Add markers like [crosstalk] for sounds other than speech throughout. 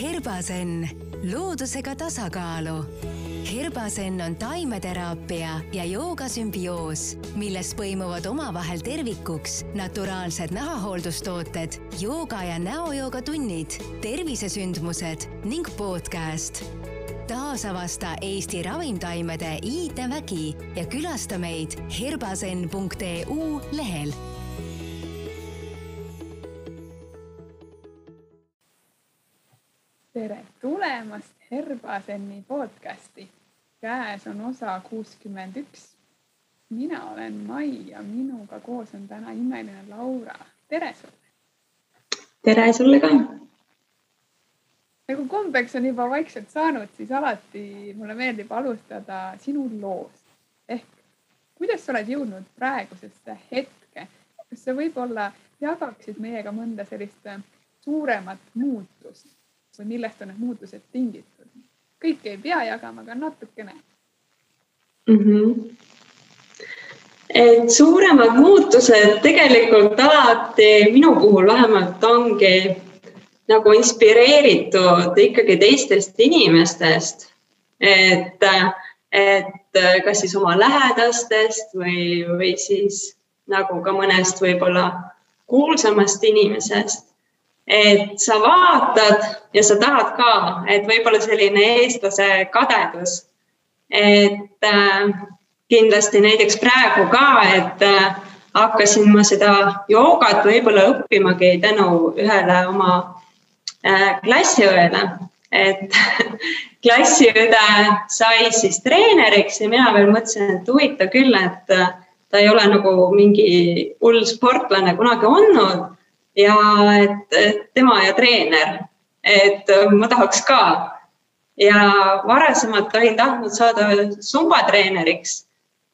Herbasen, loodusega tasakaalu. Herbasen on taimeteraapia ja joogasümbioos, milles põimuvad omavahel tervikuks naturaalsed nahahooldustooted, jooga ja näojooga tunnid, tervisesündmused ning podcast. taasavasta Eesti ravimtaimede iidevägi ja külasta meid herbasen.eu lehel tere tulemast Herbaseni podcasti. käes on osa kuuskümmend üks. mina olen Mai ja minuga koos on täna imeline Laura. tere sulle. tere sulle ka. nagu kombeks on juba vaikselt saanud, siis alati mulle meeldib alustada sinu loost ehk kuidas sa oled jõudnud praegusesse hetke. kas sa võib-olla jagaksid meiega mõnda sellist suuremat muutust või millest on need muutused tingitud. kõike ei pea jagama, aga natukene mm. -hmm. et suuremad muutused tegelikult alati minu puhul vähemalt ongi nagu inspireeritud ikkagi teistest inimestest. et, et kas siis oma lähedastest või, või siis nagu ka mõnest võib-olla kuulsamast inimesest et sa vaatad ja sa tahad ka, et võib-olla selline eestlase kadedus. et äh, kindlasti näiteks praegu ka, et äh, hakkasin ma seda joogat võib-olla õppimagi tänu ühele oma äh, klassiõele, et [laughs] klassiõde sai siis treeneriks ja mina veel mõtlesin, et huvitav küll, et äh, ta ei ole nagu mingi hull sportlane kunagi olnud ja et, et tema ja treener, et ma tahaks ka. ja varasemalt olin tahtnud saada sumba treeneriks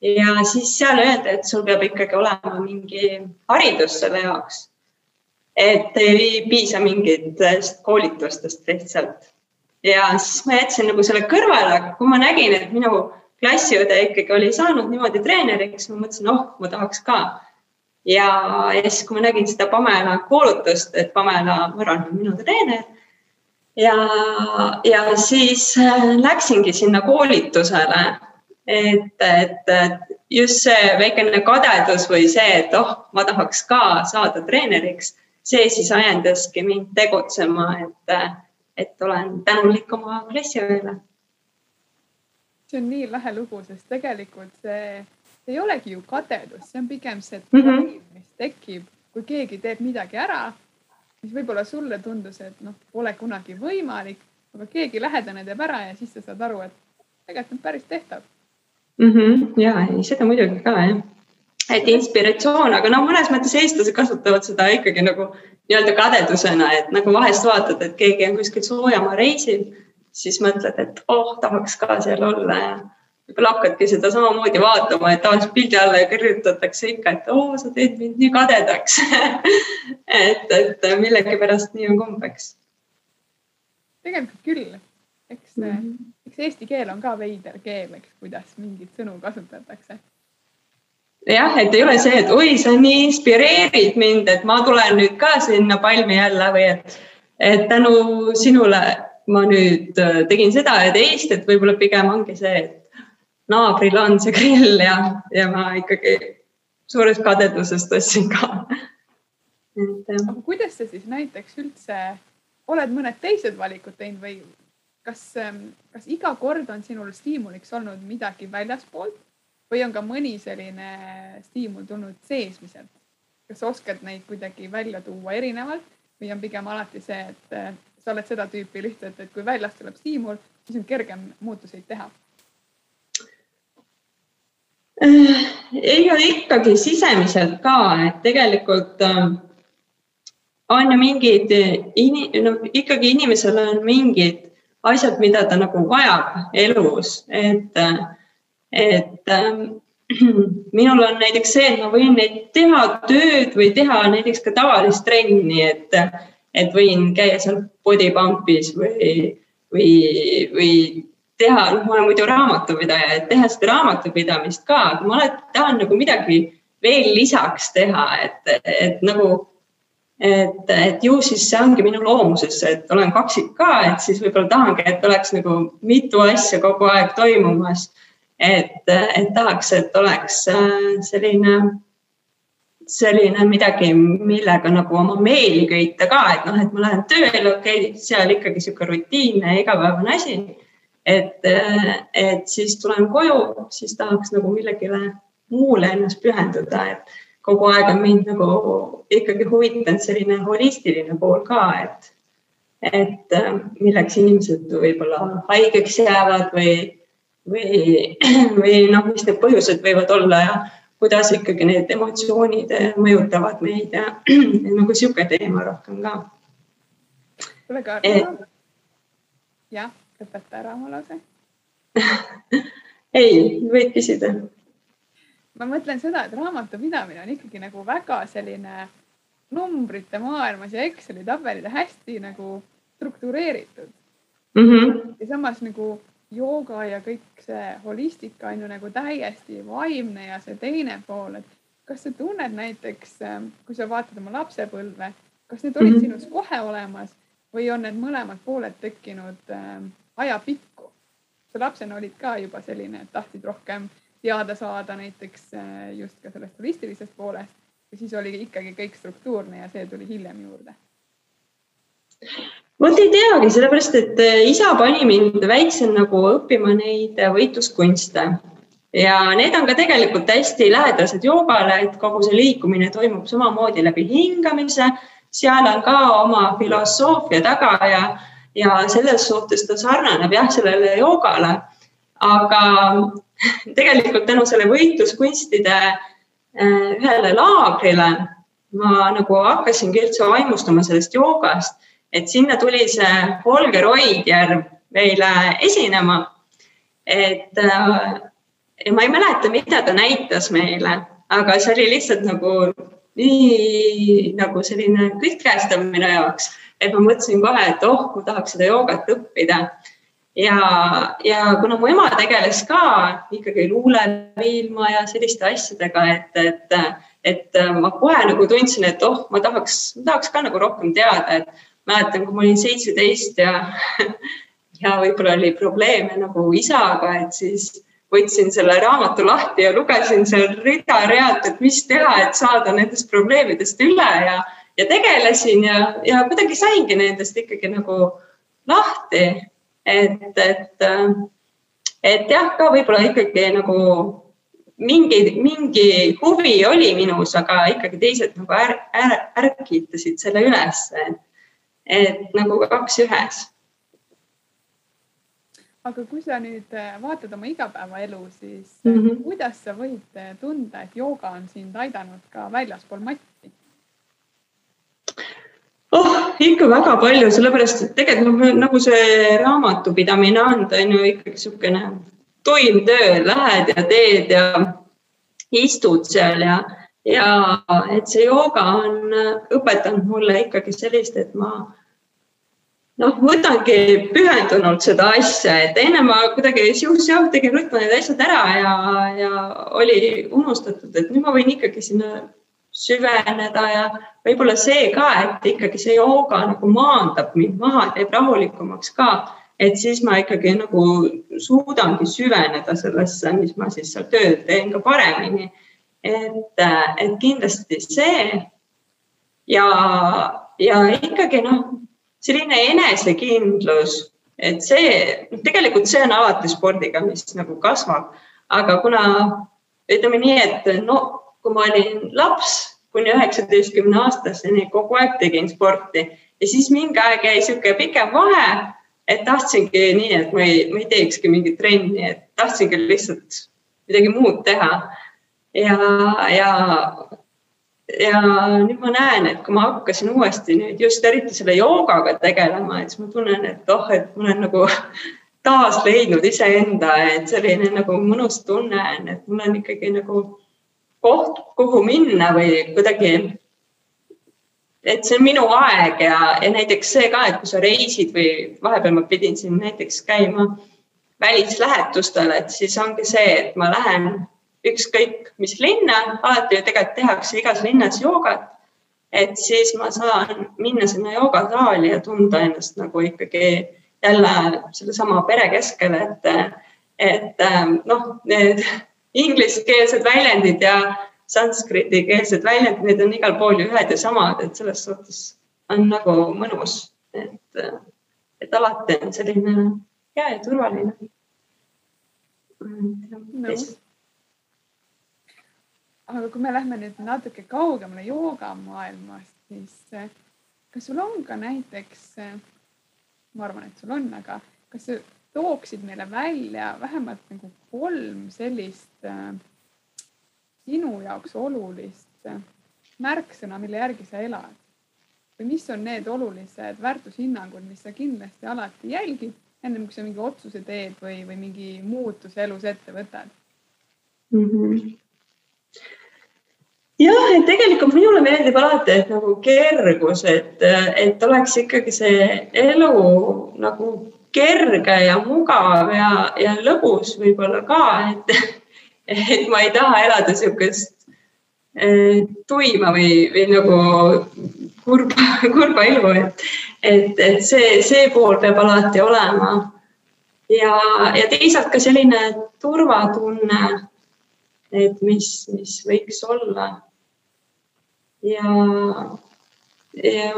ja siis seal öeldi, et sul peab ikkagi olema mingi haridus selle jaoks. et ei piisa mingitest koolitustest lihtsalt. ja siis ma jätsin nagu selle kõrvale, aga kui ma nägin, et minu klassiõde ikkagi oli saanud niimoodi treeneriks, ma mõtlesin, oh, ma tahaks ka ja, ja siis, kui ma nägin seda Pamela kuulutust, et Pamela Mõran on minu treener ja, ja siis äh, läksingi sinna koolitusele. et, et just see väikene kadedus või see, et oh, ma tahaks ka saada treeneriks, see siis ajendaski mind tegutsema, et, et olen tänulik oma klassiõele. see on nii lahe lugu, sest tegelikult see ei olegi ju kadedus, see on pigem see mm, -hmm. mis tekib, kui keegi teeb midagi ära, mis võib-olla sulle tundus, et noh, pole kunagi võimalik, aga keegi lähedane teeb ära ja siis sa saad aru, et tegelikult on päris tehtav mm. -hmm. ja ei, seda muidugi ka jah et inspiratsioon, aga noh, mõnes mõttes eestlased kasutavad seda ikkagi nagu nii-öelda kadedusena, et nagu vahest vaatad, et keegi on kuskil soojamaa reisil, siis mõtled, et oh, tahaks ka seal olla ja võib-olla hakkadki seda samamoodi vaatama, et tavaliselt pildi alla kirjutatakse ikka, et oo, sa teed mind nii kadedaks [laughs] et, et millegipärast nii on kombeks. tegelikult küll, eks mm, -hmm. eks eesti keel on ka veider keel, eks, kuidas mingeid sõnu kasutatakse. jah, et ei ole see, et oi, sa nii inspireerid mind, et ma tulen nüüd ka sinna palmi jälle või et, et tänu sinule ma nüüd äh, tegin seda ja teist, et võib-olla pigem ongi see, et naabril on see grill ja, ja ma ikkagi suurest kadedusest ostsin ka. aga kuidas sa siis näiteks üldse oled mõned teised valikud teinud või kas, ähm, kas iga kord on sinul stiimuliks olnud midagi väljaspoolt või on ka mõni selline stiimul tulnud seesmiselt? kas sa oskad neid kuidagi välja tuua erinevalt või on pigem alati see, et äh, sa oled seda tüüpi lihtsalt, et kui väljast tuleb stiimul, siis on kergem muutuseid teha Äh, ole ikkagi sisemiselt ka, et tegelikult äh, on ju mingid, no ikkagi inimesel on mingid asjad, mida ta nagu vajab elus, et, et äh, [clears throat] minul on näiteks see, et ma võin teha tööd või teha näiteks ka tavalist trenni, et, et võin käia seal body pump'is või, või, või teha, noh, ma olen muidu raamatupidaja, et teha seda raamatupidamist ka, aga ma alati tahan nagu midagi veel lisaks teha, et, et nagu et, et ju siis see ongi minu loomuses, et olen kaksik ka, et siis võib-olla tahangi, et oleks nagu mitu asja kogu aeg toimumas. et, et tahaks, et oleks äh, selline, selline midagi, millega nagu oma meeli köita ka, et noh, et ma lähen tööle, okei okay,, seal ikkagi sihuke rutiinne igapäevane asi. Et, et siis tulen koju, siis tahaks nagu millegile muule ennast pühenduda, et kogu aeg on mind nagu ikkagi huvitanud selline holistiline pool ka, et, et äh, milleks inimesed võib-olla haigeks jäävad või, või, [clears throat] või noh, mis need põhjused võivad olla ja kuidas ikkagi need emotsioonid mõjutavad meid ja [clears throat] nagu sihuke teema rohkem ka. kuule, Kaarl. jah, lõpeta ära oma lause ei, võid küsida ma mõtlen seda, et raamatupidamine on ikkagi nagu väga selline numbrite maailmas ja Exceli tabelid hästi nagu struktureeritud mm. -hmm. ja samas nagu jooga ja kõik see holistika on ju nagu täiesti vaimne ja see teine pool, et kas sa tunned näiteks, ähm, kui sa vaatad oma lapsepõlve, kas need olid mm -hmm. sinus kohe olemas või on need mõlemad pooled tekkinud ähm, ajapikku? lapsena olid ka juba selline, et tahtsid rohkem teada saada näiteks äh, just ka sellest holistilisest poolest ja siis oli ikkagi kõik struktuurne ja see tuli hiljem juurde? vot ei teagi, sellepärast et äh, isa pani mind väiksena nagu õppima neid äh, võitluskunste ja need on ka tegelikult hästi lähedased joogale, et kogu see liikumine toimub samamoodi läbi hingamise. seal on ka oma filosoofia taga ja, ja selles suhtes ta sarnaneb jah, sellele joogale. aga tegelikult tänu selle võitluskunstide äh, ühele laagrile ma nagu hakkasingi üldse vaimustama sellest joogast, et sinna tuli see Holger Oidjärv meile esinema. et äh, ja ma ei mäleta, mida ta näitas meile, aga see oli lihtsalt nagu nii nagu selline kõikehästav minu jaoks, et ma mõtlesin kohe, et oh, ma tahaks seda joogat õppida. Ja, ja kuna mu ema tegeles ka ikkagi luulevilma ja selliste asjadega, et, et, et ma kohe nagu tundsin, et oh, ma tahaks, tahaks ka nagu rohkem teada, et mäletan, kui ma olin seitseteist ja, [laughs] ja võib-olla oli probleeme nagu isaga, et siis võtsin selle raamatu lahti ja lugesin seal rida-realt, et mis teha, et saada nendest probleemidest üle ja, ja tegelesin ja, ja kuidagi saingi nendest ikkagi nagu lahti et, et, et jah, ka võib-olla ikkagi nagu mingi, mingi huvi oli minus, aga ikkagi teised nagu är, är, ärkitasid selle ülesse. et nagu kaks ühes. Aga kui sa nüüd äh, vaatad oma igapäevaelu, siis mm -hmm. kuidas sa võid äh, tunda, et jooga on sind aidanud ka väljaspool matti? oh, ikka väga palju, sellepärast et tegelikult noh, nagu see raamatupidamine on, ta on ju ikkagi niisugune tuim töö, lähed ja teed ja istud seal ja, ja et see jooga on õpetanud mulle ikkagi sellist, et ma noh, võtangi pühendunult seda asja, et enne ma kuidagi siuh-säuh tegin ruttu need asjad ära ja, ja oli unustatud, et nüüd ma võin ikkagi sinna süveneda ja võib-olla see ka, et ikkagi see jooga nagu maandab mind maha, teeb rahulikumaks ka, et siis ma ikkagi nagu suudangi süveneda sellesse, mis ma siis seal tööd teen ka paremini. et, et kindlasti see ja, ja ikkagi noh, selline enesekindlus, et see tegelikult see on alati spordiga, mis nagu kasvab, aga kuna ütleme nii, et no kui ma olin laps kuni üheksateistkümne aastaseni kogu aeg tegin sporti ja siis mingi aeg jäi niisugune pikem vahe, et tahtsingi nii, et ma ei, ma ei teekski mingit trenni, et tahtsingi lihtsalt midagi muud teha. ja, ja, ja nüüd ma näen, et kui ma hakkasin uuesti nüüd just eriti selle joogaga tegelema, et siis ma tunnen, et oh, et ma olen nagu [laughs] taas leidnud iseenda, et selline nagu mõnus tunne on, et mul on ikkagi nagu koht, kuhu minna või kuidagi, et see on minu aeg ja, ja näiteks see ka, et kui sa reisid või vahepeal ma pidin siin näiteks käima välislähetustel, et siis ongi see, et ma lähen ükskõik mis linna, alati ju tegelikult tehakse igas linnas joogat. et siis ma saan minna sinna joogasaali ja tunda ennast nagu ikkagi jälle sellesama pere keskel, et, et noh, need ingliskeelsed väljendid ja sanskriti-keelsed väljendid, need on igal pool ju ühed ja samad, et selles suhtes on nagu mõnus, et, et alati on selline hea ja turvaline no.. Aga kui me lähme nüüd natuke kaugemale joogamaailmast, siis eh, kas sul on ka näiteks, eh, ma arvan, et sul on, aga kas sa tooksid meile välja vähemalt nagu kolm sellist äh, sinu jaoks olulist märksõna, mille järgi sa elad? või mis on need olulised väärtushinnangud, mis sa kindlasti alati jälgid ennem kui sa mingi otsuse teed või, või mingi muutuse elus ette võtad mm? -hmm. Jah, et tegelikult minule meeldib alati, et nagu kergus, et, et oleks ikkagi see elu nagu kerge ja mugav ja, ja lõbus võib-olla ka, et, et ma ei taha elada niisugust eh, tuima või, või nagu kurba, kurba elu, et, et, et see, see pool peab alati olema. ja, ja teisalt ka selline turvatunne, et mis, mis võiks olla. Ja, ja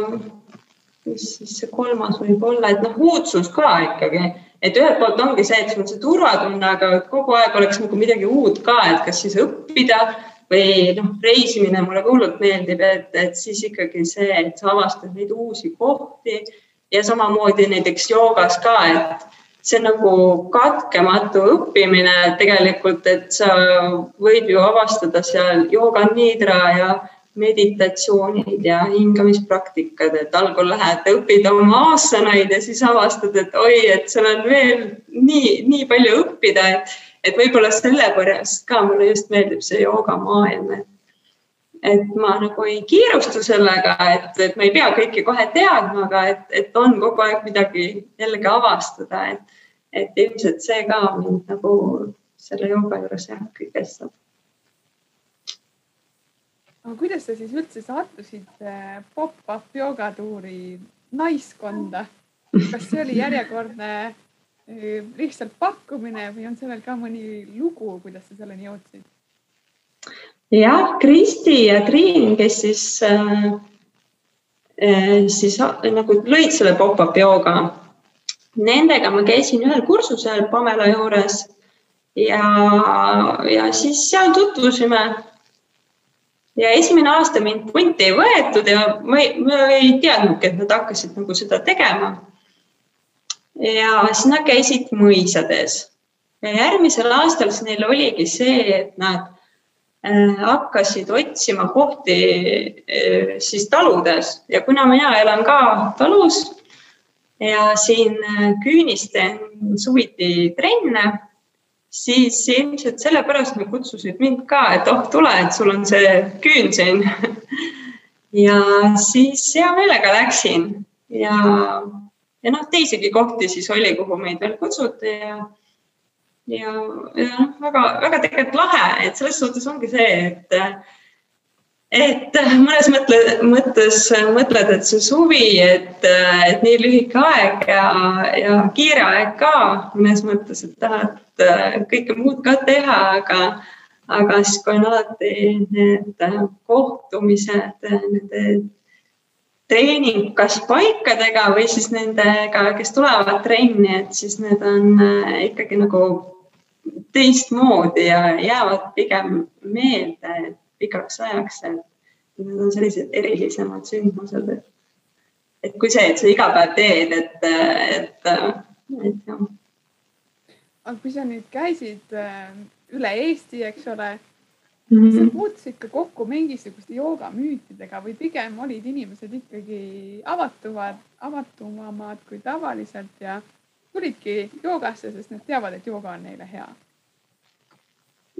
mis siis see kolmas võib olla, et noh, uudsus ka ikkagi, et ühelt poolt ongi see, et sul on see turvatunne, aga kogu aeg oleks nagu midagi uut ka, et kas siis õppida või noh, reisimine mulle hullult meeldib, et, et siis ikkagi see, et sa avastad neid uusi kohti ja samamoodi näiteks joogas ka, et see nagu katkematu õppimine tegelikult, et sa võid ju avastada seal jooga niidra ja meditatsioonid ja hingamispraktikad, et algul lähed, õpid oma aasanaid ja siis avastad, et oi, et seal on veel nii, nii palju õppida, et et võib-olla sellepärast ka mulle just meeldib see joogamaailm, et et ma nagu ei kiirustu sellega, et, et ma ei pea kõike kohe teadma, aga et, et on kogu aeg midagi jällegi avastada, et, et ilmselt see ka mind nagu selle jooga juures jah, kõigestab. Aga kuidas sa siis üldse sattusid eh, pop-up joogatuuri naiskonda? kas see oli järjekordne lihtsalt pakkumine või on sellel ka mõni lugu, kuidas sa selleni jõudsid? jah, Kristi ja Triin, kes siis äh,, siis nagu lõid selle pop-up jooga. Nendega ma käisin ühel kursusel Pamela juures ja, ja siis seal tutvusime. Ja esimene aasta mind punti ei võetud ja ma ei, ma ei teadnudki, et nad hakkasid nagu seda tegema. Ja siis nad käisid mõisades. Ja järgmisel aastal siis neil oligi see, et nad äh, hakkasid otsima kohti äh, siis taludes. Ja kuna mina elan ka talus ja siin äh, küünistan suviti trenne, siis ilmselt sellepärast nad kutsusid mind ka, et oh, tule, et sul on see küün siin. [laughs] Ja siis hea meelega läksin. Ja ja noh, teisigi kohti siis oli, kuhu meid veel kutsuti ja ja, ja noh, väga-väga tegelikult lahe, et selles suhtes ongi see, et et mõnes mõtle, mõttes mõtled, et see suvi, et, et nii lühike aeg ja, ja kiire aeg ka mõnes mõttes, et tahad kõike muud ka teha, aga, aga siis, kui on alati need kohtumised, nende treening kas paikadega või siis nendega, kes tulevad trenni, et siis need on äh, ikkagi nagu teistmoodi ja jäävad pigem meelde pikaks ajaks, et need on sellised erilisemad sündmused, et, et kui see, et sa iga päev teed, et, et, et jah. aga kui sa nüüd käisid äh, üle Eesti, eks ole Mm -hmm. sa puutusid ka kokku mingisuguste joogamüütidega või pigem olid inimesed ikkagi avatumad, avatumad kui tavaliselt ja tulidki joogasse, sest nad teavad, et jooga on neile hea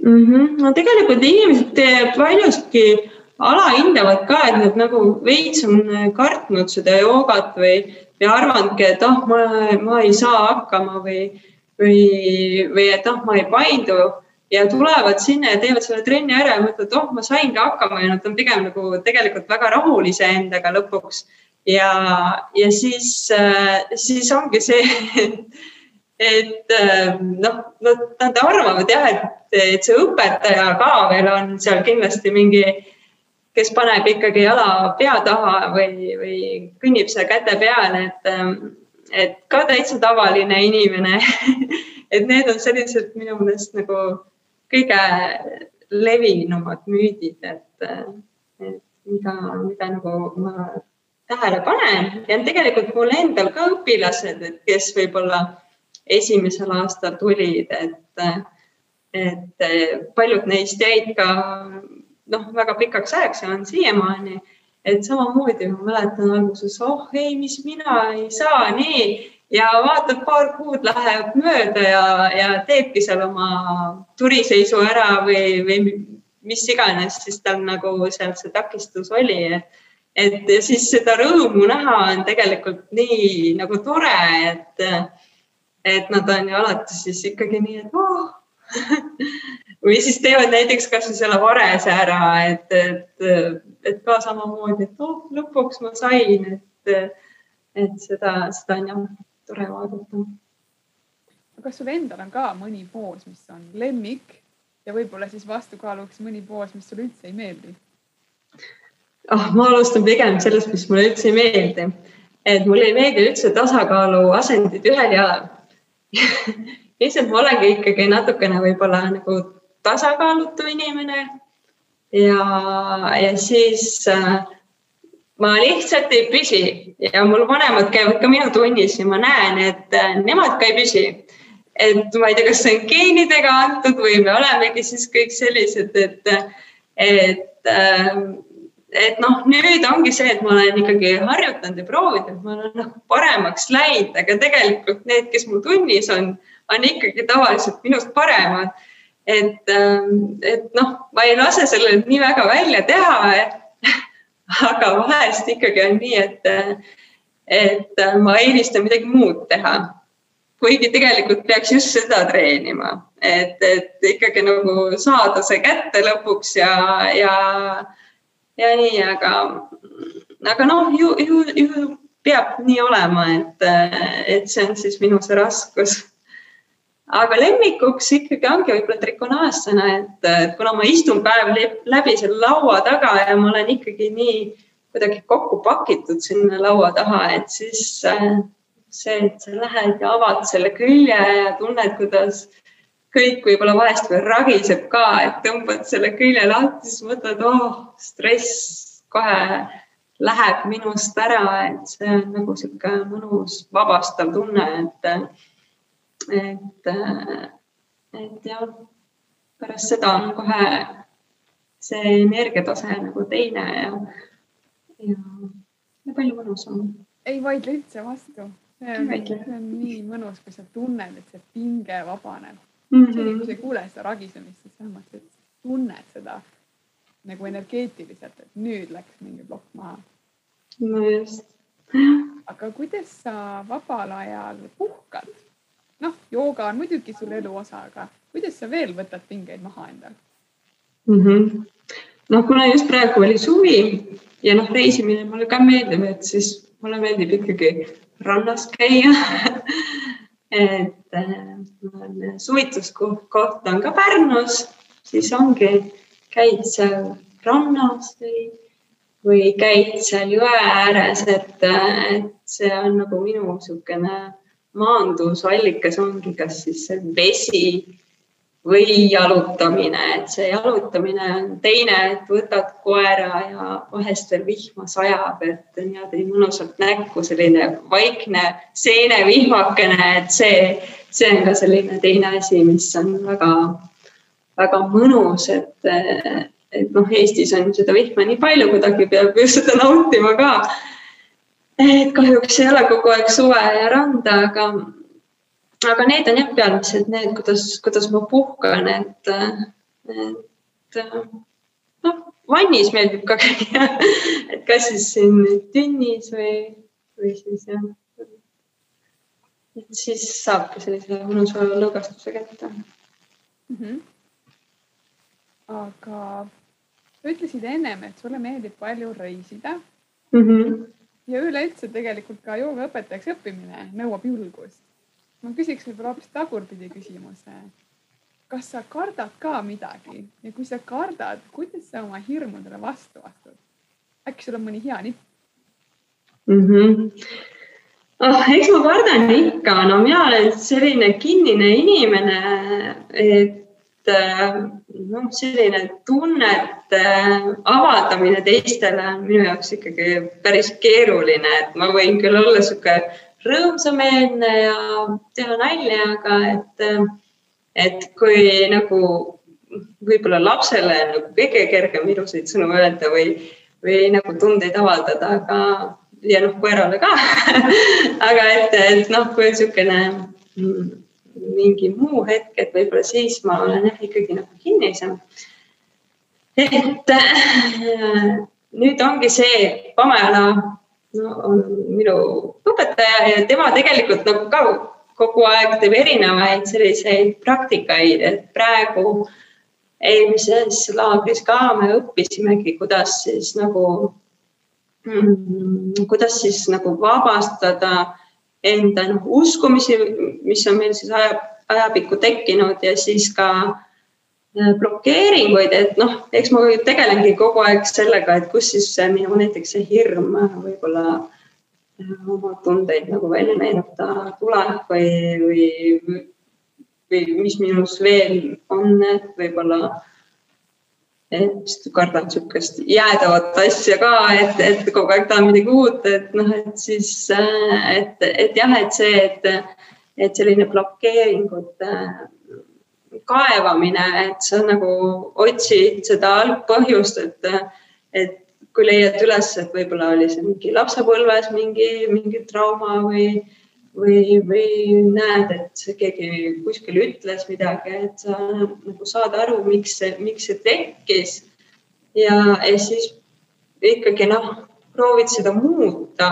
mm? -hmm. no tegelikult inimesed paljuski alahindavad ka, et nad nagu veits on kartnud seda joogat või, või arvanudki, et ah oh,, ma, ma ei saa hakkama või, või, või et ah oh,, ma ei paindu ja tulevad sinna ja teevad selle trenni ära ja mõtlevad, oh, ma saingi hakkama ja nad on pigem nagu tegelikult väga rahul iseendaga lõpuks. ja, ja siis, äh, siis ongi see, [laughs] et äh, noh, nad, arvavad jah, et, et see õpetaja ka veel on seal kindlasti mingi, kes paneb ikkagi jala pea taha või, või kõnnib seal käte peale, et, et ka täitsa tavaline inimene. [laughs] Et need on sellised minu meelest nagu kõige levinumad müüdid, et, et mida, mida nagu ma tähele panen. Ja tegelikult mul endal ka õpilased, et kes võib-olla esimesel aastal tulid, et, et paljud neist jäid ka noh, väga pikaks ajaks ja on siiamaani. et samamoodi ma mäletan alguses, oh ei, mis mina ei saa nii ja vaatab, paar kuud läheb mööda ja, ja teebki seal oma turiseisu ära või, või mis iganes, siis tal nagu seal see takistus oli, et ja siis seda rõõmu näha on tegelikult nii nagu tore, et, et nad on ju alati siis ikkagi nii, et oh. [laughs] või siis teevad näiteks kasvõi selle varese ära, et, et, et ka samamoodi, et oh, lõpuks ma sain, et, et seda, seda on jah tore vaadata. kas sul endal on ka mõni poos, mis on lemmik ja võib-olla siis vastukaaluks mõni poos, mis sulle üldse ei meeldi? oh, ma alustan pigem sellest, mis mulle üldse ei meeldi. et mulle ei meeldi üldse tasakaalu asendid ühel jalal [laughs] lihtsalt ma olengi ikkagi natukene võib-olla nagu tasakaalutu inimene ja, ja siis äh, ma lihtsalt ei püsi ja mul vanemad käivad ka minu tunnis ja ma näen, et äh, nemad ka ei püsi. et ma ei tea, kas see on geenidega antud või me olemegi siis kõik sellised, et, et, äh, et noh, nüüd ongi see, et ma olen ikkagi harjutanud ja proovinud, et ma olen nagu paremaks läinud, aga tegelikult need, kes mul tunnis on, on ikkagi tavaliselt minust paremad. et, äh, et noh, ma ei lase sellele nii väga välja teha [laughs] aga vahest ikkagi on nii, et, et ma eelistan midagi muud teha. kuigi tegelikult peaks just seda treenima, et, et ikkagi nagu saada see kätte lõpuks ja, ja, ja nii, aga, aga noh, ju, ju, ju peab nii olema, et, et see on siis minu see raskus. Aga lemmikuks ikkagi ongi võib-olla trikonaasana, et kuna ma istun päev läbi selle laua taga ja ma olen ikkagi nii kuidagi kokku pakitud sinna laua taha, et siis äh, see, et sa lähed ja avad selle külje ja tunned, kuidas kõik võib-olla vahest veel ragiseb ka, et tõmbad selle külje lahti, siis mõtled, oh, stress kohe läheb minust ära, et see on nagu sihuke mõnus vabastav tunne, et et, et jah, pärast seda on kohe see energiatase nagu teine ja, ja, ja palju mõnusam. ei vaidle üldse vastu. see on, see on nii mõnus, kui sa tunned, et see pinge vabaneb mm. -hmm. isegi kui sa ei kuule seda ragisemist, siis vähemalt tunned seda nagu energeetiliselt, et nüüd läks mingi plokk maha. no just. aga kuidas sa vabal ajal puhkad? noh, jooga on muidugi sul elu osa, aga kuidas sa veel võtad pingeid maha endal mm? -hmm. noh, kuna just praegu oli suvi ja noh, reisimine mulle ka meeldib, et siis mulle meeldib ikkagi rannas käia [laughs] et äh, suvituskoht on ka Pärnus, siis ongi, käid seal rannas või, või käid seal jõe ääres, et, et see on nagu minu niisugune maandusallikas ongi kas siis vesi või jalutamine, et see jalutamine on teine, et võtad koera ja vahest veel vihma sajab, et niimoodi mõnusalt näkku selline vaikne seenevihmakene, et see, see on ka selline teine asi, mis on väga-väga mõnus, et, et noh, Eestis on seda vihma nii palju, kuidagi peab ju seda nautima ka et kahjuks ei ole kogu aeg suve ja randa, aga, aga need on jah peamised need, kuidas, kuidas ma puhkan, et, et noh, vannis meeldib ka käia, [laughs] et kas siis siin tünnis või, või siis jah. Siis saabki sellise mõnusa lõõgastuse kätte mm. -hmm. aga ütlesid ennem, et sulle meeldib palju reisida mm. -hmm. ja üleüldse tegelikult ka joogaõpetajaks õppimine nõuab julgust. ma küsiks võib-olla hoopis tagurpidi küsimuse. kas sa kardad ka midagi ja kui sa kardad, kuidas sa oma hirmudele vastu astud? äkki sul on mõni hea nipp mm? -hmm. Oh, eks ma kardan ikka, no mina olen selline kinnine inimene, et noh, selline tunnete avaldamine teistele on minu jaoks ikkagi päris keeruline, et ma võin küll olla niisugune rõõmsameelne ja teha nalja, aga et, et kui nagu võib-olla lapsele nagu kõige kergem ilusaid sõnu öelda või, või nagu tundeid avaldada, aga ja noh, koerale ka [laughs] aga et, et noh, kui on niisugune mingi muu hetk, et võib-olla siis ma olen jah ikkagi nagu kinnisem. et [laughs] nüüd ongi see, Pamela no, on minu õpetaja ja tema tegelikult nagu ka kogu aeg teeb erinevaid selliseid praktikaid, et praegu eelmises laagris ka me õppisimegi, kuidas siis nagu mm,, kuidas siis nagu vabastada enda noh, uskumisi, mis on meil siis aja, ajapikku tekkinud ja siis ka äh, blokeeringuid, et noh, eks ma tegelengi kogu aeg sellega, et kus siis minu näiteks see hirm võib-olla äh, oma tundeid nagu välja näidata tuleb või, või, või mis minus veel on, et võib-olla et kardan niisugust jäädavat asja ka, et, et kogu aeg tahan midagi uut, et noh, et siis, et, et jah, et see, et, et selline blokeeringute kaevamine, et sa nagu otsid seda algpõhjust, et, et kui leiad üles, et võib-olla oli see mingi lapsepõlves mingi, mingi trauma või või, või näed, et keegi kuskil ütles midagi, et sa nagu saad aru, miks see, miks see tekkis. ja, ja siis ikkagi noh, proovid seda muuta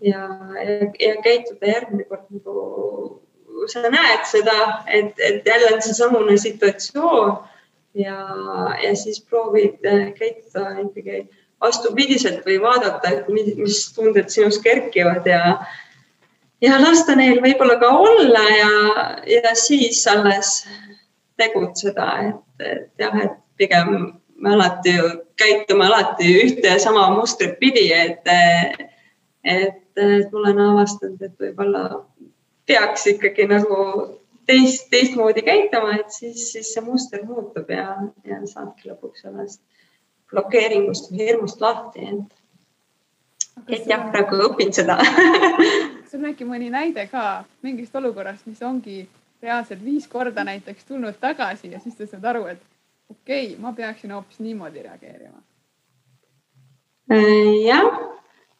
ja, ja, ja käituda järgmine kord nagu sa näed seda, et, et jälle on seesamune situatsioon ja, ja siis proovid käituda ikkagi vastupidiselt või vaadata, et mis, mis tunded sinus kerkivad ja ja lasta neil võib-olla ka olla ja, ja siis alles tegutseda, et, et jah, et pigem me alati ju käitume alati ühte ja sama mustrit pidi, et, et, ma olen avastanud, et võib-olla peaks ikkagi nagu teist, teistmoodi käituma, et siis, siis see muster muutub ja, ja saadki lõpuks sellest blokeeringust või hirmust lahti, et, et jah, praegu õpin seda [laughs] sul on äkki mõni näide ka mingist olukorrast, mis ongi reaalselt viis korda näiteks tulnud tagasi ja siis sa saad aru, et okei okay,, ma peaksin hoopis niimoodi reageerima. Äh, jah,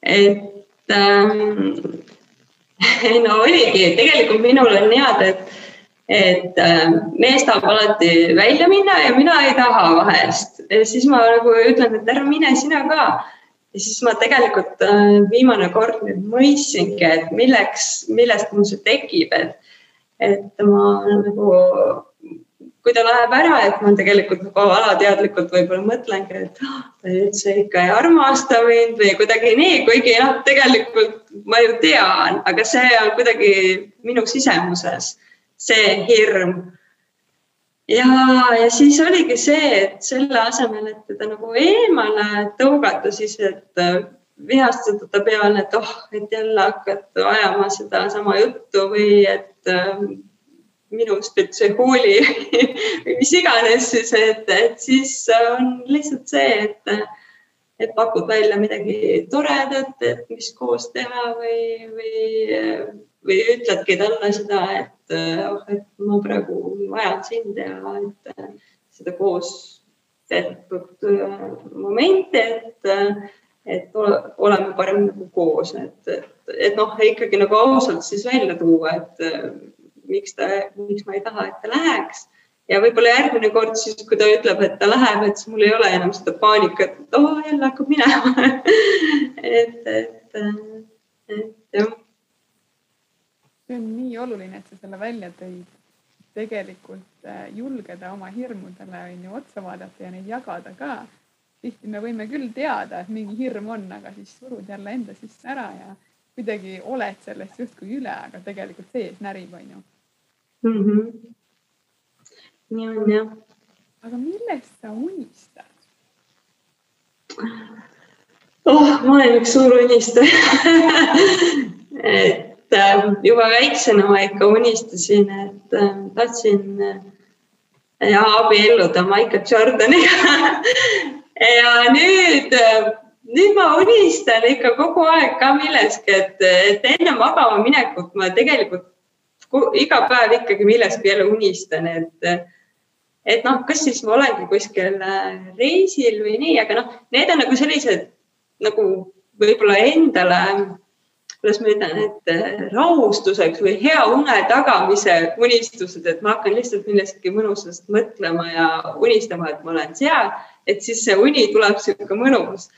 et ähm, [laughs] no oligi, tegelikult minul on niimoodi, et, et äh, mees tahab alati välja minna ja mina ei taha vahest. siis ma nagu ütlen, et ära mine sina ka ja siis ma tegelikult äh, viimane kord nüüd mõistsingi, et milleks, millest mul see tekib, et, et ma nagu, kui ta läheb ära, et ma tegelikult nagu alateadlikult võib-olla mõtlengi, et oh, ta üldse ikka ei armasta mind või kuidagi nii, kuigi noh, tegelikult ma ju tean, aga see on kuidagi minu sisemuses, see hirm ja, ja siis oligi see, et selle asemel, et teda nagu eemale tõugata, siis et äh, vihastada ta peale, et oh, et jälle hakkad ajama sedasama juttu või et äh, minust üldse ei hooli [laughs] või mis iganes siis, et, et siis on lihtsalt see, et, et pakud välja midagi toredat, et mis koos teha või, või, või ütledki talle seda, et et oh, et ma praegu vajan sind ja et äh, seda koos tehtud äh, momente, et, et oleme parem nagu koos, et, et, et noh, ikkagi nagu ausalt siis välja tuua, et miks ta, miks ma ei taha, et ta läheks. Ja võib-olla järgmine kord siis, kui ta ütleb, et ta läheb, et siis mul ei ole enam seda paanikat, et oo oh, jälle hakkab minema. [laughs] Et, et, et jah see on nii oluline, et sa selle välja tõid. tegelikult äh, julgeda oma hirmudele on ju otsa vaadata ja neid jagada ka. tihti me võime küll teada, et mingi hirm on, aga siis surud jälle enda sisse ära ja kuidagi oled sellest justkui üle, aga tegelikult sees närib, on ju mm. -hmm. nii on jah. aga millest sa unistad? oh, ma olen üks suur unistaja [laughs] et äh, juba väiksena ma ikka unistasin, et äh, tahtsin äh, ja abielluda Michael Jordaniga. [laughs] Ja nüüd äh, nüüd ma unistan ikka kogu aeg ka millestki, et, et enne magama minekut ma tegelikult iga päev ikkagi millestki jälle unistan, et et noh, kas siis ma olengi kuskil äh, reisil või nii, aga noh, need on nagu sellised nagu võib-olla endale kuidas ma ütlen, et äh, rahustuseks või hea une tagamise unistused, et ma hakkan lihtsalt millestki mõnusast mõtlema ja unistama, et ma olen seal, et siis see uni tuleb sihuke mõnus.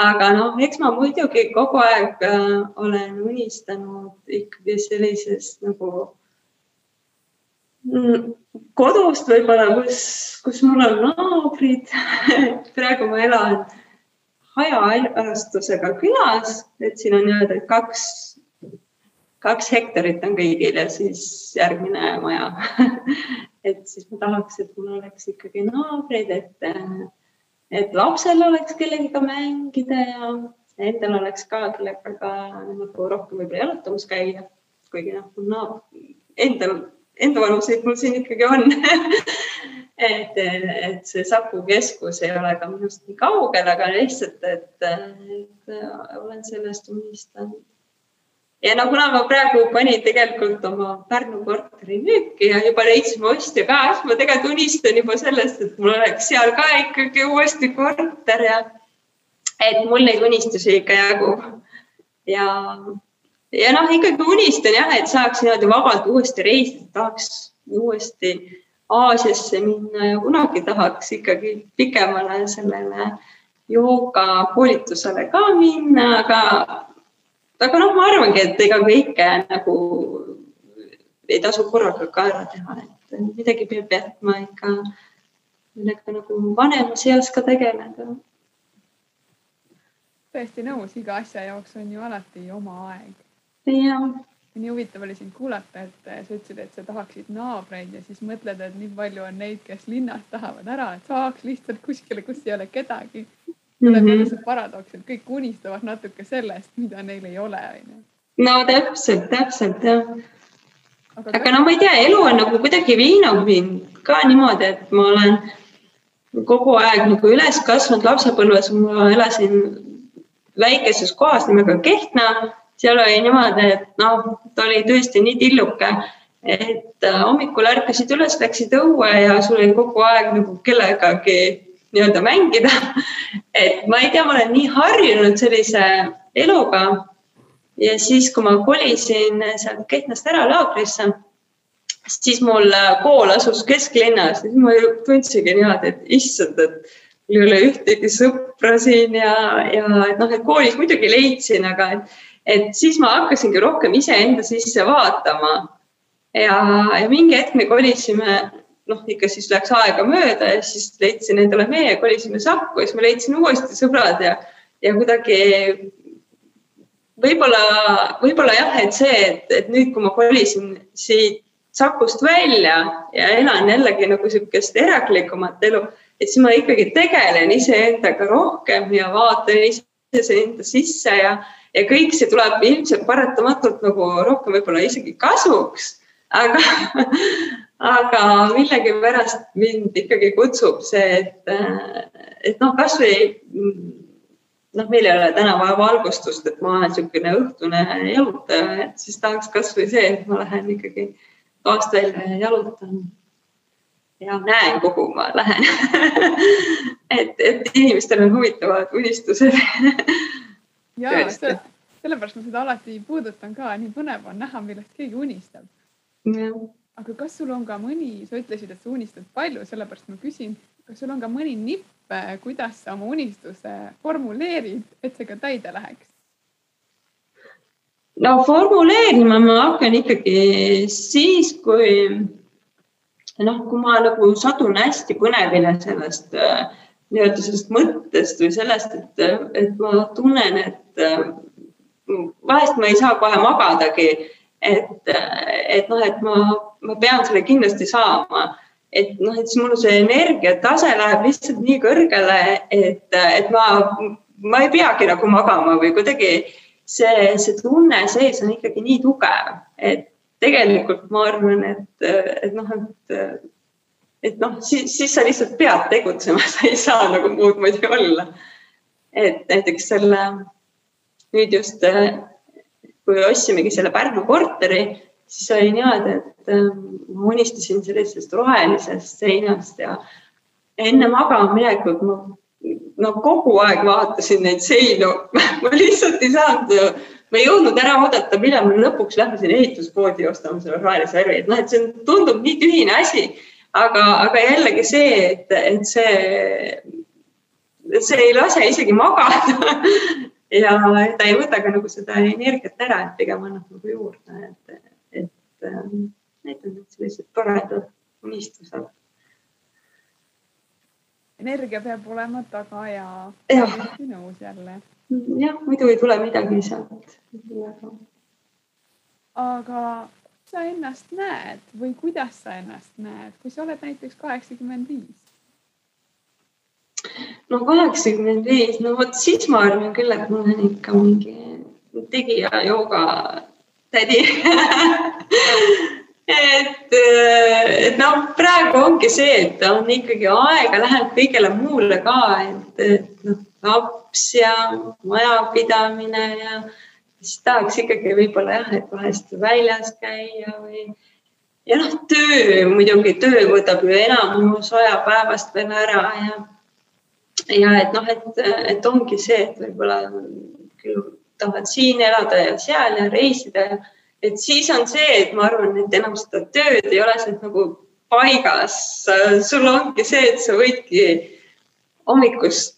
aga noh, eks ma muidugi kogu aeg äh, olen unistanud ikkagi sellisest nagu mm, kodust võib-olla, kus, kus mul on naabrid [laughs] praegu ma elan hajaarastusega külas, et siin on nii-öelda kaks, kaks hektarit on kõigil ja siis järgmine maja [laughs] et siis ma tahaks, et mul oleks ikkagi naabreid, et, et lapsel oleks kellegagi mängida ja endal oleks ka kellega nagu rohkem võib-olla jalutamas käia. kuigi noh, endal, enda vanuseid mul siin ikkagi on [laughs] et, et see Saku keskus ei ole ka minust nii kaugel, aga lihtsalt, et, et olen sellest unistanud. ja no kuna ma praegu panin tegelikult oma Pärnu korteri müüki ja juba leidsime ostja ka, siis ma tegelikult unistan juba sellest, et mul oleks seal ka ikkagi uuesti korter ja et mul neid unistusi ikka jagub. ja, ja noh, ikkagi unistan jah, et saaks niimoodi vabalt uuesti reisida, tahaks uuesti Aasiasse minna ja kunagi tahaks ikkagi pikemale sellele joogakoolitusele ka minna, aga, aga noh, ma arvangi, et ega kõike nagu ei tasu korraga ka ära teha, et midagi peab jätma ikka, millega nagu vanemas eas ka tegeleda. täiesti nõus, iga asja jaoks on ju alati oma aeg. Jah nii huvitav oli sind kuulata, et sa ütlesid, et sa tahaksid naabreid ja siis mõtled, et nii palju on neid, kes linnas tahavad ära, et saaks lihtsalt kuskile, kus ei ole kedagi. tuleb mm -hmm. see paradoks, et kõik unistavad natuke sellest, mida neil ei ole, onju. no täpselt, täpselt jah. aga, aga no ma ei tea, elu on nagu kuidagi viinud mind ka niimoodi, et ma olen kogu aeg nagu üles kasvanud lapsepõlves, ma elasin väikeses kohas nimega Kehtna seal oli niimoodi, et noh, ta oli tõesti nii tilluke, et äh, hommikul ärkasid üles, läksid õue ja sul oli kogu aeg nagu kellegagi nii-öelda mängida. [laughs] et ma ei tea, ma olen nii harjunud sellise eluga. ja siis, kui ma kolisin sealt Kehtnast ära laagrisse, siis mul äh, kool asus kesklinnas, siis ma tundsingi niimoodi, et issand, et mul ei ole ühtegi sõpra siin ja, ja et noh, et koolis muidugi leidsin, aga et et siis ma hakkasingi rohkem iseenda sisse vaatama. ja, ja mingi hetk me kolisime, noh, ikka siis läks aega mööda ja siis leidsin endale mehe, kolisime Saku ja siis ma leidsin uuesti sõbrad ja, ja kuidagi võib-olla, võib-olla jah, et see, et, et nüüd, kui ma kolisin siit Sakust välja ja elan jällegi nagu niisugust eraklikumat elu, et siis ma ikkagi tegelen iseendaga rohkem ja vaatan iseenda sisse ja, ja kõik see tuleb ilmselt paratamatult nagu rohkem võib-olla isegi kasuks, aga, [laughs] aga millegipärast mind ikkagi kutsub see, et, et noh, kasvõi noh, meil ei ole täna vaja valgustust, et ma olen niisugune õhtune jalutaja, et siis tahaks kasvõi see, et ma lähen ikkagi toast välja ja jalutan. Ja näen, kuhu ma lähen. [laughs] Et, et inimestel on huvitavad unistused [laughs] ja sellepärast ma seda alati puudutan ka, nii põnev on näha, millest keegi unistab. aga kas sul on ka mõni, sa ütlesid, et sa unistad palju, sellepärast ma küsin, kas sul on ka mõni nipp, kuidas sa oma unistuse formuleerid, et see ka täide läheks? no formuleerima ma hakkan ikkagi siis, kui noh, kui ma nagu satun hästi põnevile sellest äh, nii-öelda sellest mõttest või sellest, et, et ma tunnen, et äh, vahest ma ei saa kohe magadagi, et, et noh, et ma, ma pean selle kindlasti saama et noh, et siis mul see energiatase läheb lihtsalt nii kõrgele, et, et ma, ma ei peagi nagu magama või kuidagi see, see tunne sees on ikkagi nii tugev, et tegelikult ma arvan, et, et noh, et, et noh, siis, siis sa lihtsalt pead tegutsema, [laughs] sa ei saa nagu muud moodi olla. et näiteks selle nüüd just, kui ostsimegi selle Pärnu korteri siis oli niimoodi, et ähm, ma unistasin sellisest rohelisest seinast ja enne magama minekut ma no kogu aeg vaatasin neid seinu. [laughs] Ma lihtsalt ei saanud, ma ei jõudnud ära oodata, millal ma lõpuks lähme ehituspoodi ostama selle rohelise värvi, et noh, et see tundub nii tühine asi, aga, aga jällegi see, et, et see, see ei lase isegi magada [laughs] ja ta ei võta ka nagu seda energiat ära, et pigem annab nagu juurde, et Ähm, need on sellised toredad unistused. energia peab olema taga ja, ja. nõus jälle. jah, muidu ei tule midagi sealt. aga sa ennast näed või kuidas sa ennast näed, kui sa oled näiteks kaheksakümmend viis? No kaheksakümmend viis, no vot siis ma arvan küll, et ma olen ikka mingi tegija jooga tädi. [laughs] Et, et noh, praegu ongi see, et on ikkagi aega läheb kõigele muule ka, et, et noh, laps ja majapidamine ja siis tahaks ikkagi võib-olla jah, et vahest väljas käia või ja noh, töö muidugi, töö võtab ju enamus aja päevast veel ära ja ja et noh, et, et ongi see, et võib-olla küll tahad siin elada ja seal ja reisida ja et siis on see, et ma arvan, et enam seda tööd ei ole sealt nagu paigas. sul ongi see, et sa võidki hommikust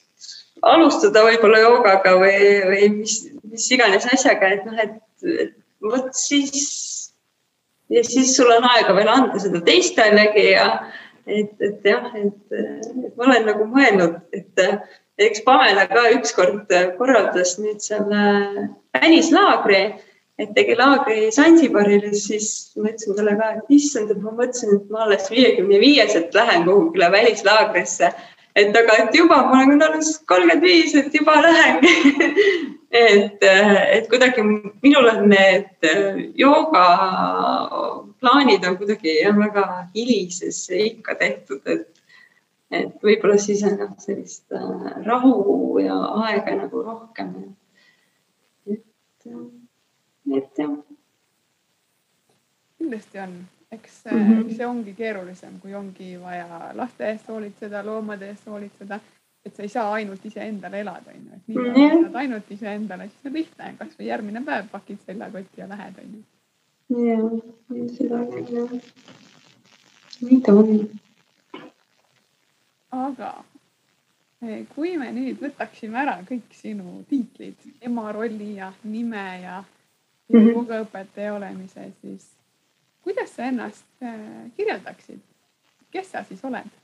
alustada võib-olla joogaga või, või mis, mis iganes asjaga, et noh, et vot siis ja siis sul on aega veel anda seda teistelegi ja et, et jah, et, et ma olen nagu mõelnud, et eks Pamela ka ükskord korraldas nüüd selle välislaagri et tegi laagri Sansibarile, siis ma ütlesin talle ka, et issand, et ma mõtlesin, et ma alles viiekümne viieselt lähen kuhugile välislaagrisse. et aga, et juba ma olen alles kolmkümmend viis, et juba lähengi [laughs] et, et kuidagi minul on need joogaplaanid on kuidagi jah, väga hilisesse ikka tehtud, et et võib-olla siis on jah sellist äh, rahu ja aega nagu rohkem. et et jah. kindlasti on, eks mm, -hmm. see ongi keerulisem, kui ongi vaja laste eest hoolitseda, loomade eest hoolitseda, et sa ei saa ainult iseendale elada, onju, et nii kui mm -hmm. elad ainult iseendale, siis on lihtne, kasvõi järgmine päev pakid seljakotti ja lähed, onju. ja, seda küll jah. nii ta on. aga eh, kui me nüüd võtaksime ära kõik sinu tiitlid, ema rolli ja nime ja joogaõpetaja mhm. olemise, siis kuidas sa ennast äh, kirjeldaksid? kes sa siis oled?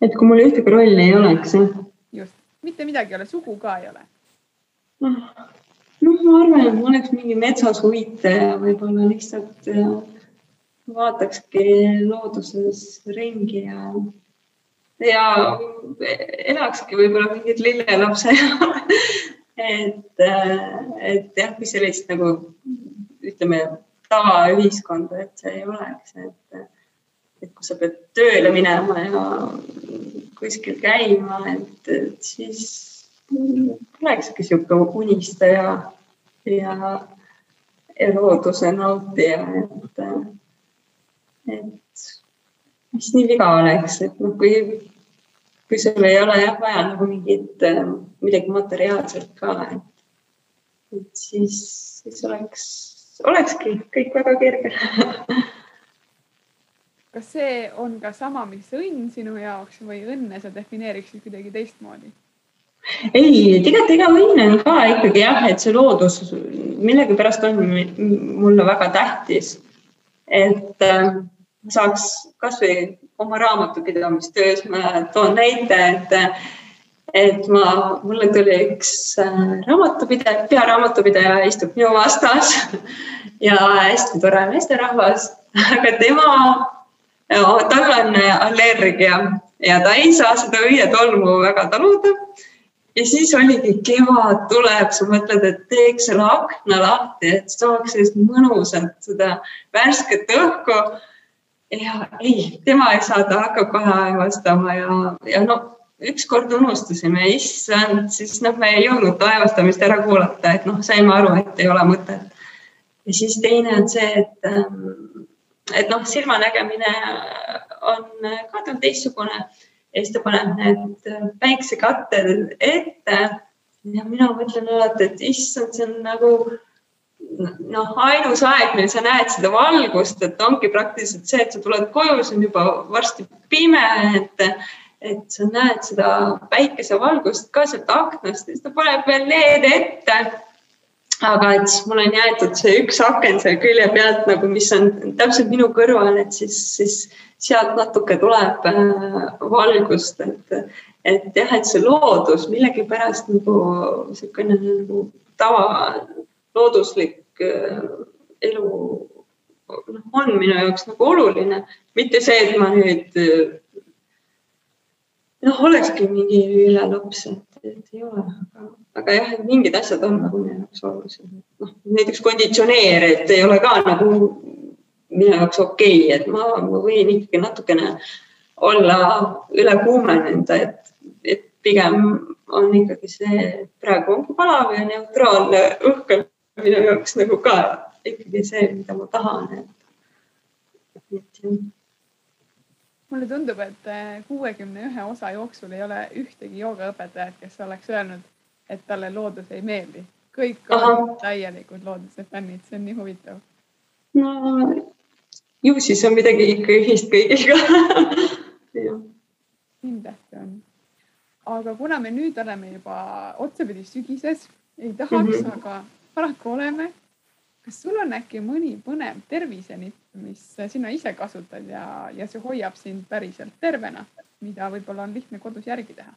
Et kui mul ühtegi rolli ei oleks, jah? just, mitte midagi ei ole, sugu ka ei ole. noh, ma arvan, et ma oleks mingi metsas huvitaja, võib-olla lihtsalt ja, vaatakski looduses ringi ja, ja elakski võib-olla mingit lillelapse [laughs] et, et jah, kui sellist nagu ütleme tavaühiskonda, et see ei oleks, et, et kui sa pead tööle minema ja kuskil käima, et, et siis olekski niisugune unistaja ja, ja looduse nautija, et, et mis nii viga oleks, et noh, kui kui sul ei ole jah vaja nagu mingit, midagi materiaalset ka, et, et siis, siis oleks, olekski kõik väga kerge [laughs] kas see on ka sama, mis õnn sinu jaoks või õnne sa defineeriksid kuidagi teistmoodi? ei, tegelikult ega õnn on ka ikkagi jah, et see loodus millegipärast on mulle väga tähtis. et, äh, saaks kasvõi oma raamatupidamistöös, ma toon näite, et, et ma, mulle tuli üks äh, raamatupidaja, pearaamatupidaja istub minu vastas [laughs] ja hästi tore meesterahvas, aga tema, tal on allergia ja ta ei saa seda õietolmu väga taluda ja siis oligi kevad tuleb, sa mõtled, et teeks selle akna lahti, et saaks sellist mõnusat seda värsket õhku. ja ei, tema ei saa, ta hakkab kohe aevastama ja, ja no ükskord unustasime, issand, siis noh, me ei jõudnud aevastamist ära kuulata, et noh, saime aru, et ei ole mõtet. ja siis teine on see, et, ähm, et noh, silmanägemine on ka tal teistsugune. Ja siis ta paneb need äh, päiksekatted ette. ja mina mõtlen alati, et issand, see on nagu noh, ainus aeg, mil sa näed seda valgust, et ongi praktiliselt see, et sa tuled koju, see on juba varsti pime, et, et sa näed seda päikesevalgust ka sealt aknast. Ja siis ta paneb veel LED ette aga et siis mul on jäetud see üks aken seal külje pealt nagu, mis on täpselt minu kõrval, et siis, siis sealt natuke tuleb äh, valgust, et, et jah, et see loodus millegipärast nagu niisugune nagu tava looduslik äh, elu noh, on minu jaoks nagu oluline, mitte see, et ma nüüd noh, olekski mingi ülelaps, et et ei ole, aga, aga jah, mingid asjad on nagu minu jaoks olulised. noh, näiteks konditsioneer, et ei ole ka nagu minu jaoks okei okay,, et ma, ma võin ikkagi natukene olla üle kuumenenud, et, et pigem on ikkagi see, praegu ongi palav ja neutraalne õhk on minu jaoks nagu ka ikkagi see, mida ma tahan, et, et jah mulle tundub, et äh, kuuekümne ühe osa jooksul ei ole ühtegi joogaõpetajat, kes oleks öelnud, et talle loodus ei meeldi. kõik on täielikud looduse fännid, see on nii huvitav. no ju siis on midagi ikka ühist kõigiga [laughs] kindlasti on. aga kuna me nüüd oleme juba otsapidi sügises, ei tahaks mm, -hmm. aga paraku oleme kas sul on äkki mõni põnev tervisenipp, mis sina ise kasutad ja, ja see hoiab sind päriselt tervena, mida võib-olla on lihtne kodus järgi teha?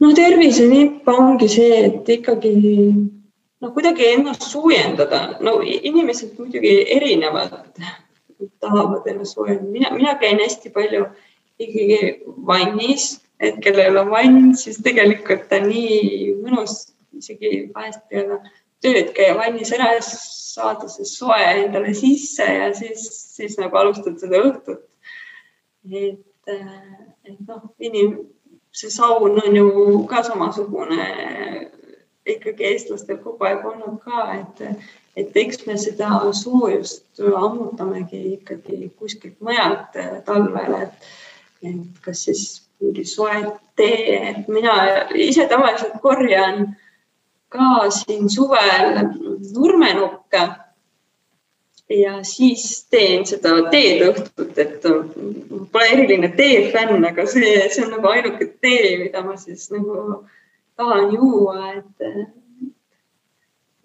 no tervisenipp ongi see, et ikkagi no kuidagi ennast soojendada, no inimesed muidugi erinevad, tahavad ennast soojendada, mina, mina käin hästi palju ikkagi vannis, et kellel on vann, siis tegelikult on nii mõnus isegi vahest peale tööd käia vannis ära ja saada see soe endale sisse ja siis, siis nagu alustad seda õhtut. et, et noh, inim-, see saun on ju ka samasugune ikkagi eestlastel kogu aeg olnud ka, et, et eks me seda soojust ammutamegi ikkagi kuskilt mujalt talvel, et, et kas siis mingi soe tee, et mina ise tavaliselt korjan ka siin suvel nurmenukke ja siis teen seda teed õhtut, et pole eriline teefänn, aga see, see on nagu ainuke tee, mida ma siis nagu tahan juua, et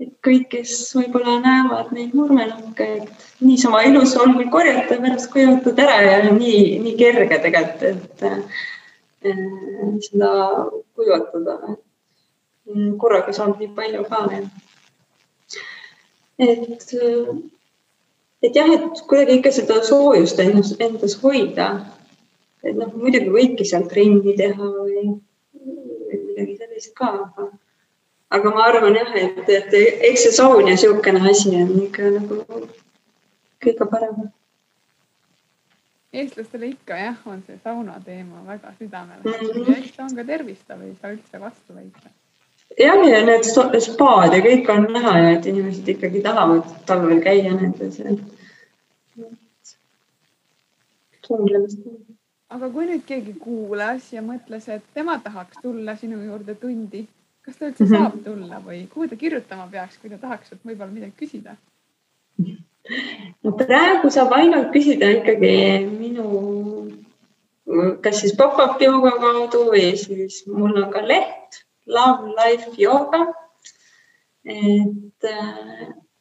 et kõik, kes võib-olla näevad neid nurmenukke, et niisama ilus on küll korjata, pärast kuivutad ära ja nii, nii kerge tegelikult, et äh, seda kuivatada Mm, korraga saanud nii palju ka et, et jah, et kuidagi ikka seda soojust endas, endas hoida. et noh, muidugi võibki seal trenni teha või, midagi sellist ka, aga, aga ma arvan jah, et, et eks see saun ja niisugune asi on ikka nagu kõige parem eestlastele ikka jah, on see sauna teema väga südamelähedane mm -hmm. eks ta on ka tervistav, ei saa üldse vastu väita jah, ja need spaad ja kõik on näha ja et inimesed ikkagi tahavad talvel käia nendes. aga kui nüüd keegi kuulas ja mõtles, et tema tahaks tulla sinu juurde tundi, kas ta üldse mm -hmm. saab tulla või kuhu ta kirjutama peaks, kui ta tahaks võib-olla midagi küsida? no praegu saab ainult küsida ikkagi minu, kas siis pop-up jooga kaudu või siis mul on ka leht Love Life Yoga. et,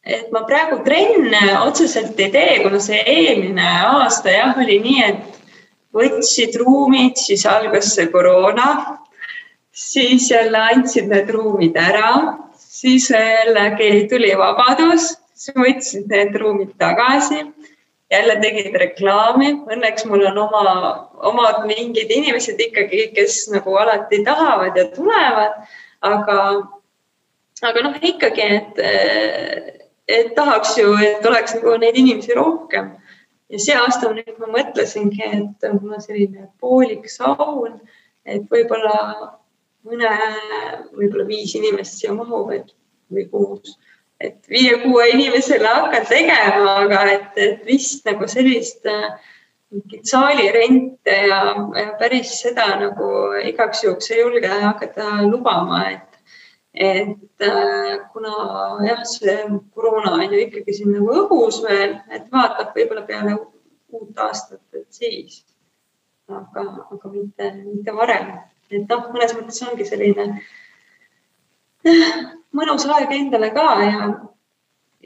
et ma praegu trenne otseselt ei tee, kuna see eelmine aasta jah, oli nii, et võtsid ruumid, siis algas see koroona, siis jälle andsid need ruumid ära, siis jällegi tuli vabadus, siis võtsid need ruumid tagasi, jälle tegid reklaami, õnneks mul on oma, omad mingid inimesed ikkagi, kes nagu alati tahavad ja tulevad, aga, aga noh, ikkagi, et et tahaks ju, et oleks nagu neid inimesi rohkem. ja see aasta nüüd ma mõtlesingi, et mul on selline poolik saun, et võib-olla mõne, võib-olla viis inimest siia mahub, et või kuus, et viie-kuue inimesele hakkan tegema, aga et, et vist nagu sellist mingit saalirente ja, ja päris seda nagu igaks juhuks ei julge hakata lubama, et et äh, kuna jah, see koroona on ju ikkagi siin nagu õhus veel, et vaatab võib-olla peale uut aastat, et siis. aga, aga mitte, mitte varem, et noh, mõnes mõttes ongi selline [laughs] mõnus aeg endale ka ja,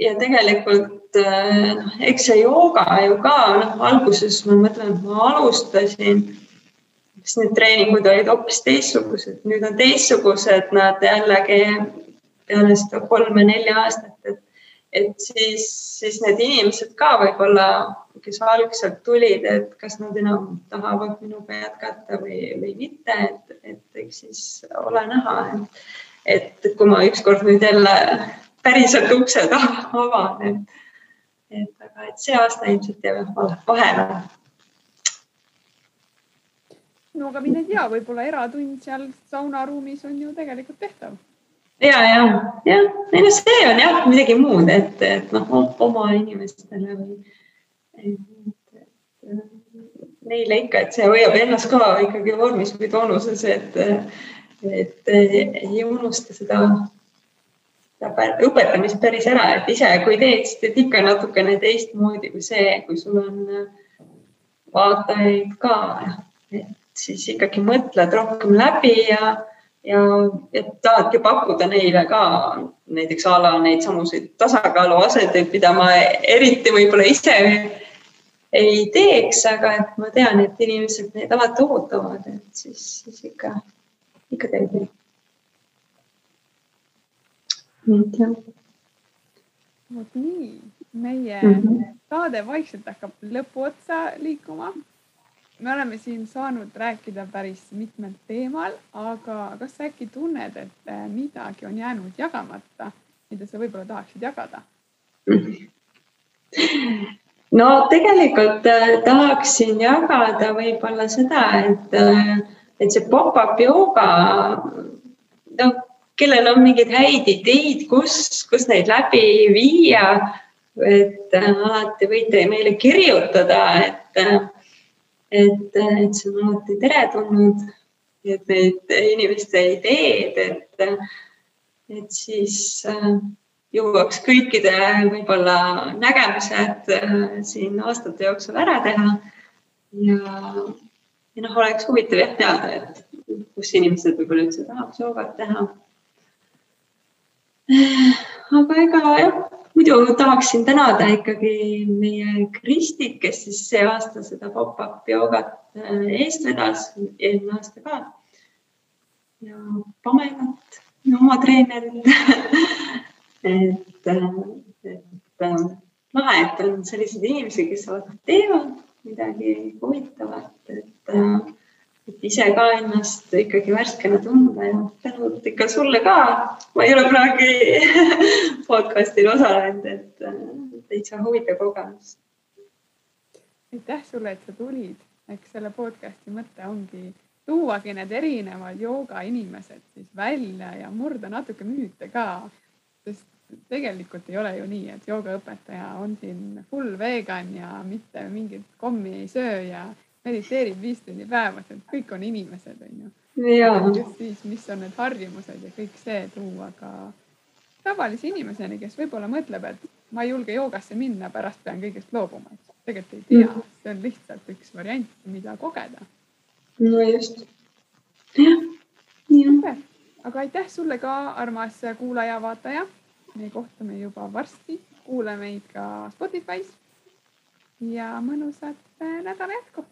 ja tegelikult äh, noh, eks see jooga ju ka noh, alguses ma mõtlen, et ma alustasin siis need treeningud olid hoopis teistsugused, nüüd on teistsugused nad jällegi peale seda kolme-nelja aastat, et, et siis, siis need inimesed ka võib-olla, kes algselt tulid, et kas nad enam tahavad minuga jätkata või, või mitte, et, et eks siis ole näha, et, et kui ma ükskord nüüd jälle päriselt uksed avan, et, et aga et see aasta ilmselt jääb vahele no aga mine tea, võib-olla eratund seal saunaruumis on ju tegelikult tehtav. ja, ja, jah, ei no see on jah midagi muud, et, et noh, oma inimestele või et, et, neile ikka, et see hoiab ennast ka ikkagi vormis või toonuses, et, et ei unusta seda, seda õpetamist päris ära, et ise, kui teed, siis teed ikka natukene teistmoodi kui see, kui sul on vaatajaid ka, et siis ikkagi mõtled rohkem läbi ja, ja, ja tahadki pakkuda neile ka näiteks a la neid samuseid tasakaaluaseteid, mida ma eriti võib-olla ise ei teeks, aga et ma tean, et inimesed neid alati ootavad, et siis, siis ikka, et jah. vot nii, meie mm -hmm. saade vaikselt hakkab lõpu otsa liikuma me oleme siin saanud rääkida päris mitmel teemal, aga kas sa äkki tunned, et äh, midagi on jäänud jagamata, mida sa võib-olla tahaksid jagada? no tegelikult äh, tahaksin jagada võib-olla seda, et, äh, et see pop-up jooga, no kellel on mingeid häid ideid, kus, kus neid läbi viia, et alati võite meile kirjutada, et et, et see on alati teretulnud, et need inimeste ideed, et, et siis äh, jõuaks kõikide võib-olla nägemused äh, siin aastate jooksul ära teha. ja, ja noh, oleks huvitav jah teada, et kus inimesed võib-olla üldse tahaks joogat teha. aga ega jah muidu tahaksin tänada ikkagi meie Kristit, kes siis see aasta seda pop-up joogat äh, eest vedas, eelmine aasta ka. ja Pamelat, oma treenerit [laughs] et, äh, et äh, lahe, et on selliseid inimesi, kes teevad midagi huvitavat, et et ise ka ennast ikkagi värskena tunda ja tänud ikka sulle ka. ma ei ole kunagi [laughs] podcast'il osalenud, et täitsa huvitav kogemus. aitäh sulle, et sa tulid, eks selle podcast'i mõte ongi tuuagi need erinevad joogainimesed siis välja ja murda natuke müüte ka. sest tegelikult ei ole ju nii, et joogaõpetaja on siin full vegan ja mitte mingit kommi ei söö ja mediteerib viis tundi päevas, et kõik on inimesed, on ju. siis, mis on need harjumused ja kõik see tuua ka tavalise inimeseni, kes võib-olla mõtleb, et ma ei julge joogasse minna, pärast pean kõigest loobuma, et tegelikult ei tea, mm. see on lihtsalt üks variant, mida kogeda. no just. jah, jah. aga aitäh sulle ka, armas kuulaja-vaataja me kohtume juba varsti, kuula meid ka Spotify's. ja mõnusat nädala jätku